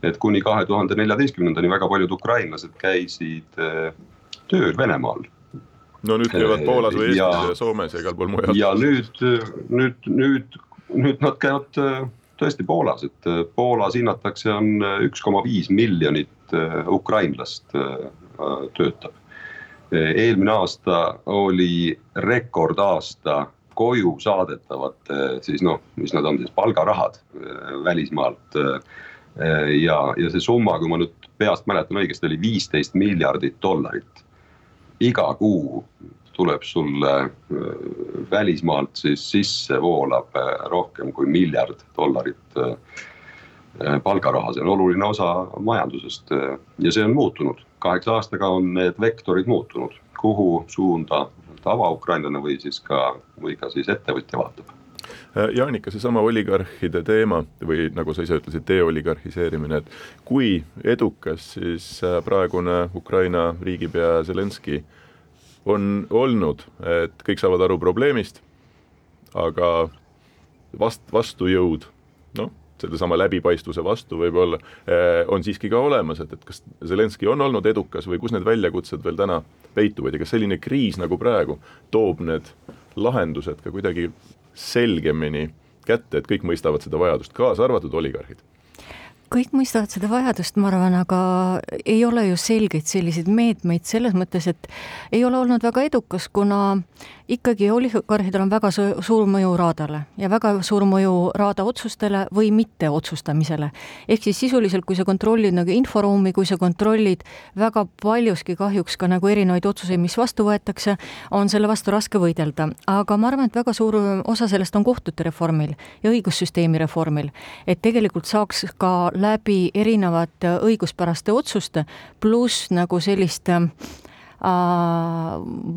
et kuni kahe tuhande neljateistkümnendani väga paljud ukrainlased käisid eh, tööl Venemaal. no nüüd käivad Poolas või Eestis ja, ja Soomes ja igal pool mujal. ja nüüd, nüüd, nüüd, nüüd nad käivad eh, tõesti Poolas, et eh, Poolas hinnatakse, on üks koma viis miljonit ukrainlast töötab eelmine aasta oli rekordaasta koju saadetavate siis noh, mis nad on siis palgarahad äh, välismaalt. Äh, ja, ja see summa, kui ma nüüd peast mäletan õigesti, oli viisteist miljardit dollarit. Iga kuu tuleb sulle äh, välismaalt siis sisse voolab rohkem kui miljard dollarit palgaraha, see on oluline osa majandusest ja see on muutunud. Kaheksa aastaga on need vektorid muutunud, kuhu suunda tavaukrainlane või siis ka, või ka siis ettevõtja vaatab? äh, Jaanika, seesama oligarhide teema või nagu sa ise ütlesid, deoligarhiseerimine, et kui edukas siis äh, praegune Ukraina riigipea Zelenskõi on olnud, et kõik saavad aru probleemist, aga vast-, vastujõud, noh, sedasama läbipaistvuse vastu võib-olla eh, on siiski ka olemas, et, et kas Zelenskõi on olnud edukas või kus need väljakutsed veel täna peituvad ja kas selline kriis nagu praegu toob need lahendused ka kuidagi selgemini kätte, et kõik mõistavad seda vajadust, kaasa arvatud oligarhid kõik mõistavad seda vajadust, ma arvan, aga ei ole ju selgeid selliseid meetmeid selles mõttes, et ei ole olnud väga edukas, kuna ikkagi oligarhidel on väga suur mõju raadale ja väga suur mõju raada otsustele või mitteotsustamisele. ehk siis sisuliselt, kui sa kontrollid nagu inforuumi, kui sa kontrollid väga paljuski kahjuks ka nagu erinevaid otsuseid, mis vastu võetakse, on selle vastu raske võidelda. aga ma arvan, et väga suur osa sellest on kohtute reformil ja õigussüsteemi reformil, et tegelikult saaks ka läbi erinevate õiguspäraste otsuste, pluss nagu selliste Äh,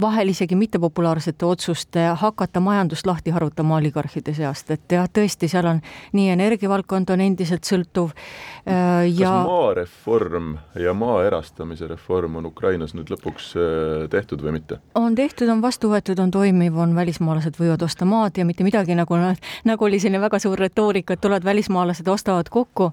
vahel isegi mittepopulaarsete otsuste hakata majandust lahti harutama oligarhide seast, et jah, tõesti, seal on nii energiavaldkond on endiselt sõltuv äh, ja. kas maareform ja maa erastamise reform on Ukrainas nüüd lõpuks äh, tehtud või mitte? on tehtud, on vastu võetud, on toimiv, on välismaalased võivad osta maad ja mitte midagi nagu, nagu oli selline väga suur retoorika, et tulevad välismaalased, ostavad kokku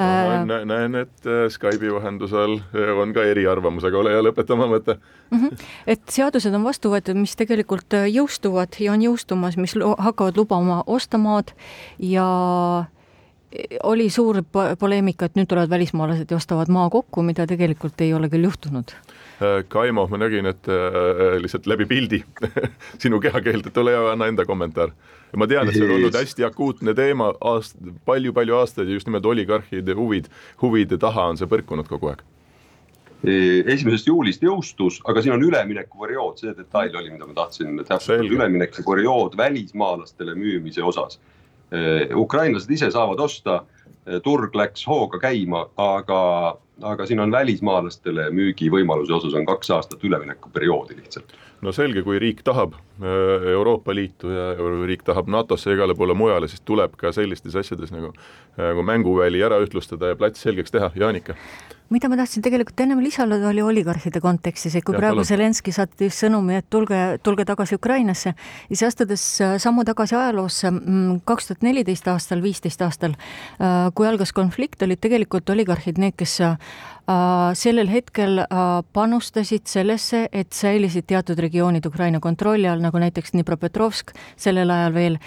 no,. näen, et Skype'i vahendusel on ka eriarvamus, aga ole hea, lõpeta oma mõte mm. -hmm. et seadused on vastu võetud, mis tegelikult äh, jõustuvad ja on jõustumas, mis hakkavad lubama osta maad ja e, oli suur poleemika, et nüüd tulevad välismaalased ja ostavad maa kokku, mida tegelikult ei ole küll juhtunud. Äh, Kaimo, ma nägin, et äh, lihtsalt läbi pildi sinu kehakeelt, et ole hea, anna enda kommentaar. ma tean, et see on olnud hästi akuutne teema aast-, palju-palju aastaid ja just nimelt oligarhide huvid, huvide taha on see põrkunud kogu aeg esimesest juulist jõustus, aga siin on üleminekuperiood, see detail oli, mida ma tahtsin täpsustada, üleminekuperiood välismaalastele müümise osas. ukrainlased ise saavad osta, turg läks hooga käima, aga, aga siin on välismaalastele müügivõimaluse osas on kaks aastat üleminekuperioodi lihtsalt. No selge, kui riik tahab Euroopa Liitu ja riik tahab NATO-sse ja igale poole mujale, siis tuleb ka sellistes asjades nagu, nagu mänguväli ära ühtlustada ja plats selgeks teha, Jaanika mida ma tahtsin tegelikult ennem lisada, oli oligarhide kontekstis, et kui ja, praegu Zelenskõi saatis sõnumi, et tulge, tulge tagasi Ukrainasse, siis astudes äh, sammu tagasi ajaloosse, mm, kaks tuhat neliteist aastal, viisteist aastal, äh, kui algas konflikt, olid tegelikult oligarhid need, kes äh, sellel hetkel panustasid sellesse, et säilisid teatud regioonid Ukraina kontrolli all, nagu näiteks Dnipropetrovsk sellel ajal veel,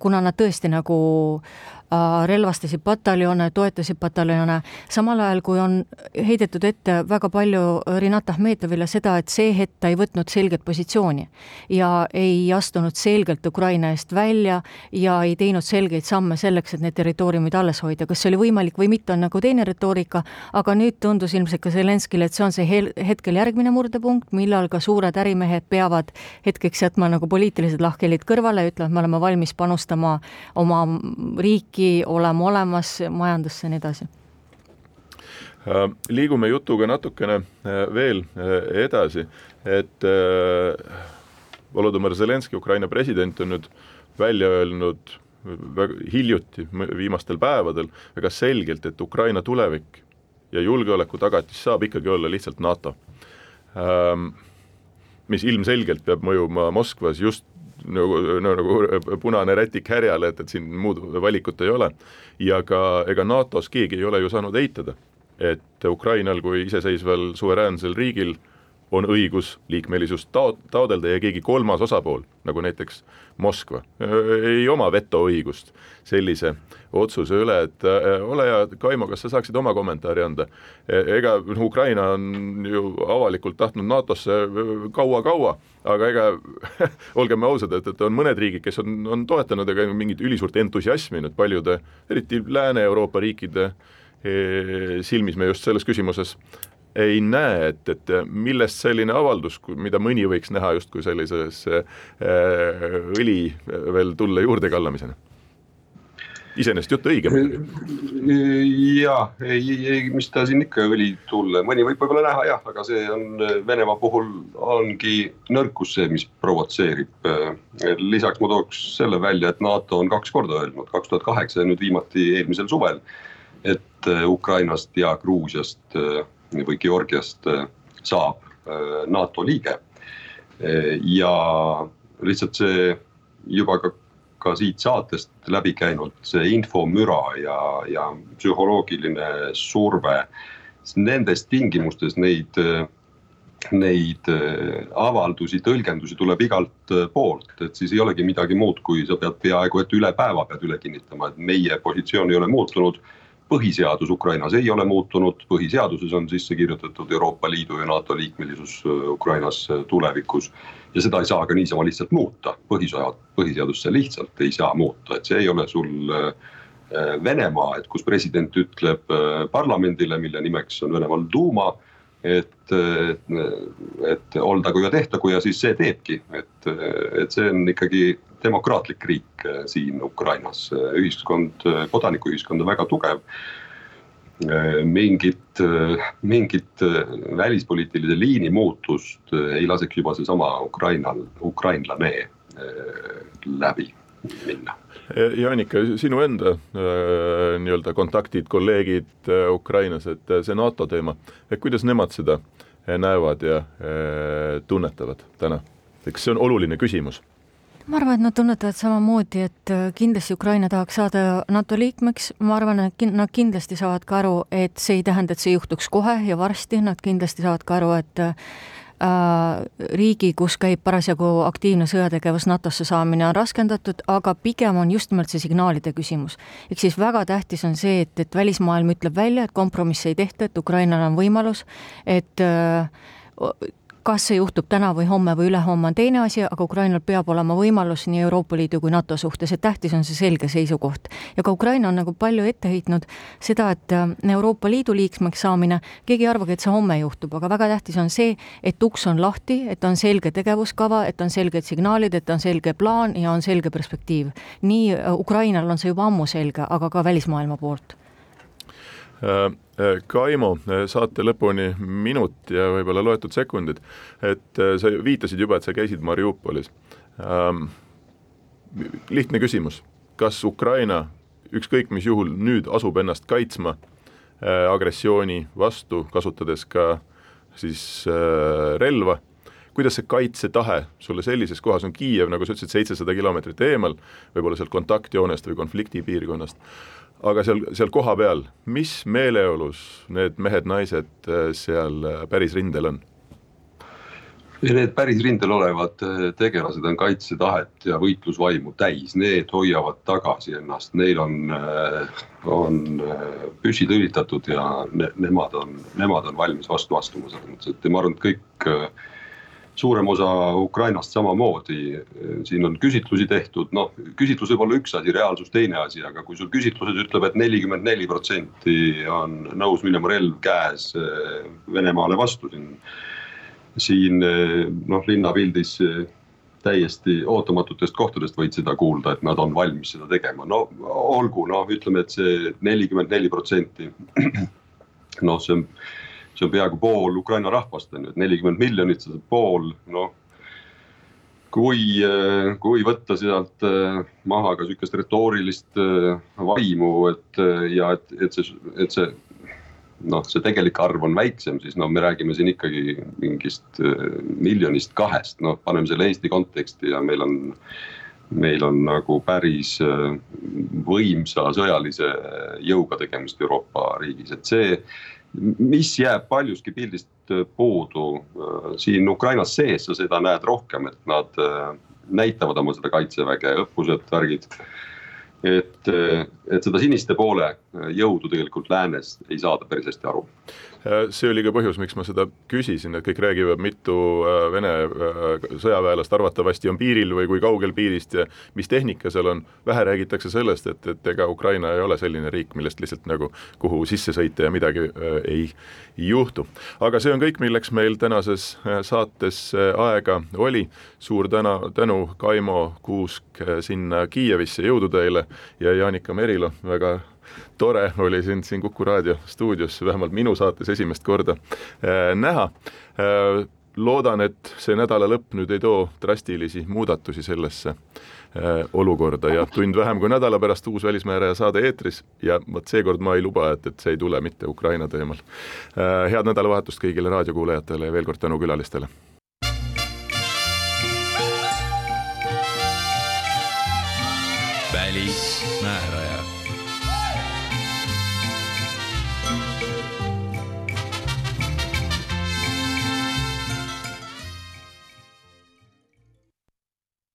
kuna nad tõesti nagu äh, Äh, relvastasid pataljone, toetasid pataljone, samal ajal kui on heidetud ette väga palju Rinat Ahmetovile seda, et see hetk ta ei võtnud selget positsiooni ja ei astunud selgelt Ukraina eest välja ja ei teinud selgeid samme selleks, et need territooriumid alles hoida, kas see oli võimalik või mitte, on nagu teine retoorika, aga nüüd tundus ilmselt ka Zelenskile, et see on see hetkel järgmine murdepunkt, millal ka suured ärimehed peavad hetkeks jätma nagu poliitilised lahkhelid kõrvale ja ütlevad, me oleme valmis panustama oma riiki riiki, olema olemas majandusse ja nii edasi äh, liigume jutuga natukene äh, veel äh, edasi, et Volodõmõr Zelenskõi, Ukraina president, on nüüd välja öelnud väga hiljuti, viimastel päevadel väga selgelt, et Ukraina tulevik ja julgeoleku tagatis saab ikkagi olla lihtsalt NATO. ähm, mis ilmselgelt peab mõjuma Moskvas just nagu, nagu punane rätik härjale, et, et siin muud valikut ei ole. ja ka ega NATO-s keegi ei ole ju saanud eitada, et Ukrainal kui iseseisval suveräänsel riigil on õigus liikmelisust tao-, taodelda ja keegi kolmas osapool, nagu näiteks Moskva, ei oma vetoõigust sellise otsuse üle, et äh, ole hea, Kaimo, kas sa saaksid oma kommentaari anda? E, ega Ukraina on ju avalikult tahtnud NATO-sse kaua-kaua, aga ega olgem ausad, et, et on mõned riigid, kes on, on toetanud, ega mingit ülisuurt entusiasmi nüüd paljude, eriti Lääne-Euroopa riikide e, silmis me just selles küsimuses ei näe, et, et millest selline avaldus, mida mõni võiks näha justkui sellises äh, õli veel tulle juurde kallamisena? Iseenesest jutt õige muidugi. ja ei, ei, mis ta siin ikka õli tulle, mõni võib võib-olla näha jah, aga see on Venemaa puhul ongi nõrkus see, mis provotseerib. lisaks ma tooks selle välja, et NATO on kaks korda öelnud, kaks tuhat kaheksa ja nüüd viimati eelmisel suvel, et Ukrainast ja Gruusiast või Georgiast saab NATO liige. Ja lihtsalt see juba ka, ka siit saatest läbi käinud see infomüra ja, ja psühholoogiline surve. Nendes tingimustes neid, neid avaldusi, tõlgendusi tuleb igalt poolt, et siis ei olegi midagi muud, kui sa pead peaaegu et üle päeva pead üle kinnitama, et meie positsioon ei ole muutunud põhiseadus Ukrainas ei ole muutunud, põhiseaduses on sisse kirjutatud Euroopa Liidu ja NATO liikmelisus äh, Ukrainas äh, tulevikus. Ja seda ei saa ka niisama lihtsalt muuta, põhiseadus, põhiseadust sa lihtsalt ei saa muuta, et see ei ole sul äh, Venemaa, et kus president ütleb parlamendile, mille nimeks on Venemaal duuma et, et oldagu ja tehtagu ja siis see teebki, et, et see on ikkagi demokraatlik riik äh, siin Ukrainas, ühiskond, kodanikuühiskond on väga tugev. Äh, mingit, mingit välispoliitilise liini muutust ei laseks juba seesama Ukrainal, ukrainlane äh, läbi minna. Jaanika, sinu enda nii-öelda kontaktid, kolleegid Ukrainas, et see NATO teema, et kuidas nemad seda näevad ja tunnetavad täna? eks see on oluline küsimus ma arvan, et nad tunnetavad samamoodi, et äh, kindlasti Ukraina tahaks saada NATO liikmeks, ma arvan, et nad kindlasti saavad ka aru, et see ei tähenda, et see juhtuks kohe ja varsti, nad kindlasti saavad ka aru, et äh, riigi, kus käib parasjagu aktiivne sõjategevus, NATO-sse saamine on raskendatud, aga pigem on just nimelt see signaalide küsimus. ehk siis väga tähtis on see, et, et välismaailm ütleb välja, et kompromisse ei tehta, et Ukrainal on võimalus, et äh, kas see juhtub täna või homme või ülehomme on teine asi, aga Ukrainal peab olema võimalus nii Euroopa Liidu kui NATO suhtes, et tähtis on see selge seisukoht. ja ka Ukraina on nagu palju ette heitnud seda, et äh, Euroopa Liidu liikmeks saamine, keegi ei arvagi, et see homme juhtub, aga väga tähtis on see, et uks on lahti, et on selge tegevuskava, et on selged signaalid, et on selge plaan ja on selge perspektiiv. nii äh, Ukrainal on see juba ammu selge, aga ka välismaailma poolt Kaimo, äh, saate lõpuni minut ja võib-olla loetud sekundid, et sa viitasid juba, et sa käisid Mariupolis. Ähm, lihtne küsimus, kas Ukraina ükskõik mis juhul nüüd asub ennast kaitsma agressiooni vastu, kasutades ka siis relva? Kuidas see kaitsetahe sulle sellises kohas on? Kiiev, nagu sa ütlesid, seitsesada kilomeetrit eemal, võib-olla sealt kontaktjoonest või konfliktipiirkonnast aga seal, seal kohapeal, mis meeleolus need mehed-naised äh, seal äh, päris rindel on? Need päris rindel olevad äh, tegelased on kaitsetahet ja võitlusvaimu täis, need hoiavad tagasi ennast, neil on, on püssid õlitatud ja ne, nemad on, nemad on valmis vastu astuma selles mõttes, et ma arvan, et kõik suurem osa Ukrainast samamoodi, siin on küsitlusi tehtud, noh, küsitlus võib olla üks asi, reaalsus teine asi, aga kui sul küsitluses ütleb et, et nelikümmend neli protsenti on nõus minema relv käes eh, Venemaale vastu siin. siin eh, noh, linnapildis eh, täiesti ootamatutest kohtadest võid seda kuulda, et nad on valmis seda tegema, no olgu, noh, ütleme, et see nelikümmend neli protsenti. noh, see on see on peaaegu pool Ukraina rahvast on ju, et nelikümmend miljonit, see pool, noh. kui, kui võtta sealt eh, maha ka sihukest retoorilist eh, vaimu, et ja et, et see, et see noh, see tegelik arv on väiksem, siis no me räägime siin ikkagi mingist miljonist kahest, noh, paneme selle Eesti konteksti ja meil on meil on nagu päris võimsa sõjalise jõuga tegemist Euroopa riigis, et see mis jääb paljuski pildist äh, puudu, äh, siin Ukrainas sees sa seda näed rohkem, et nad äh, näitavad oma seda kaitseväge, õppused, värgid. et, et seda siniste poole jõudu tegelikult läänes ei saada päris hästi aru Äh, see oli ka põhjus, miks ma seda küsisin, et kõik räägivad, mitu äh, Vene äh, sõjaväelast arvatavasti on piiril või kui kaugel piirist ja mis tehnika seal on. vähe räägitakse sellest, et, et ega Ukraina ei ole selline riik, millest lihtsalt nagu kuhu sisse sõita ja midagi ei juhtu. aga see on kõik, milleks meil tänases saates aega oli. suur täna, tänu Kaimo Kuusk sinna Kiievisse, jõudu teile ja Jaanika Merilo, väga tore oli sind siin Kuku raadio stuudios vähemalt minu saates esimest korda äh, näha äh,. loodan, et see nädala lõpp nüüd ei too drastilisi muudatusi sellesse äh, olukorda ja tund vähem kui nädala pärast uus Välismääraja saade eetris ja vot seekord ma ei luba, et, et see ei tule mitte Ukraina teemal äh,. head nädalavahetust kõigile raadiokuulajatele ja veel kord tänu külalistele.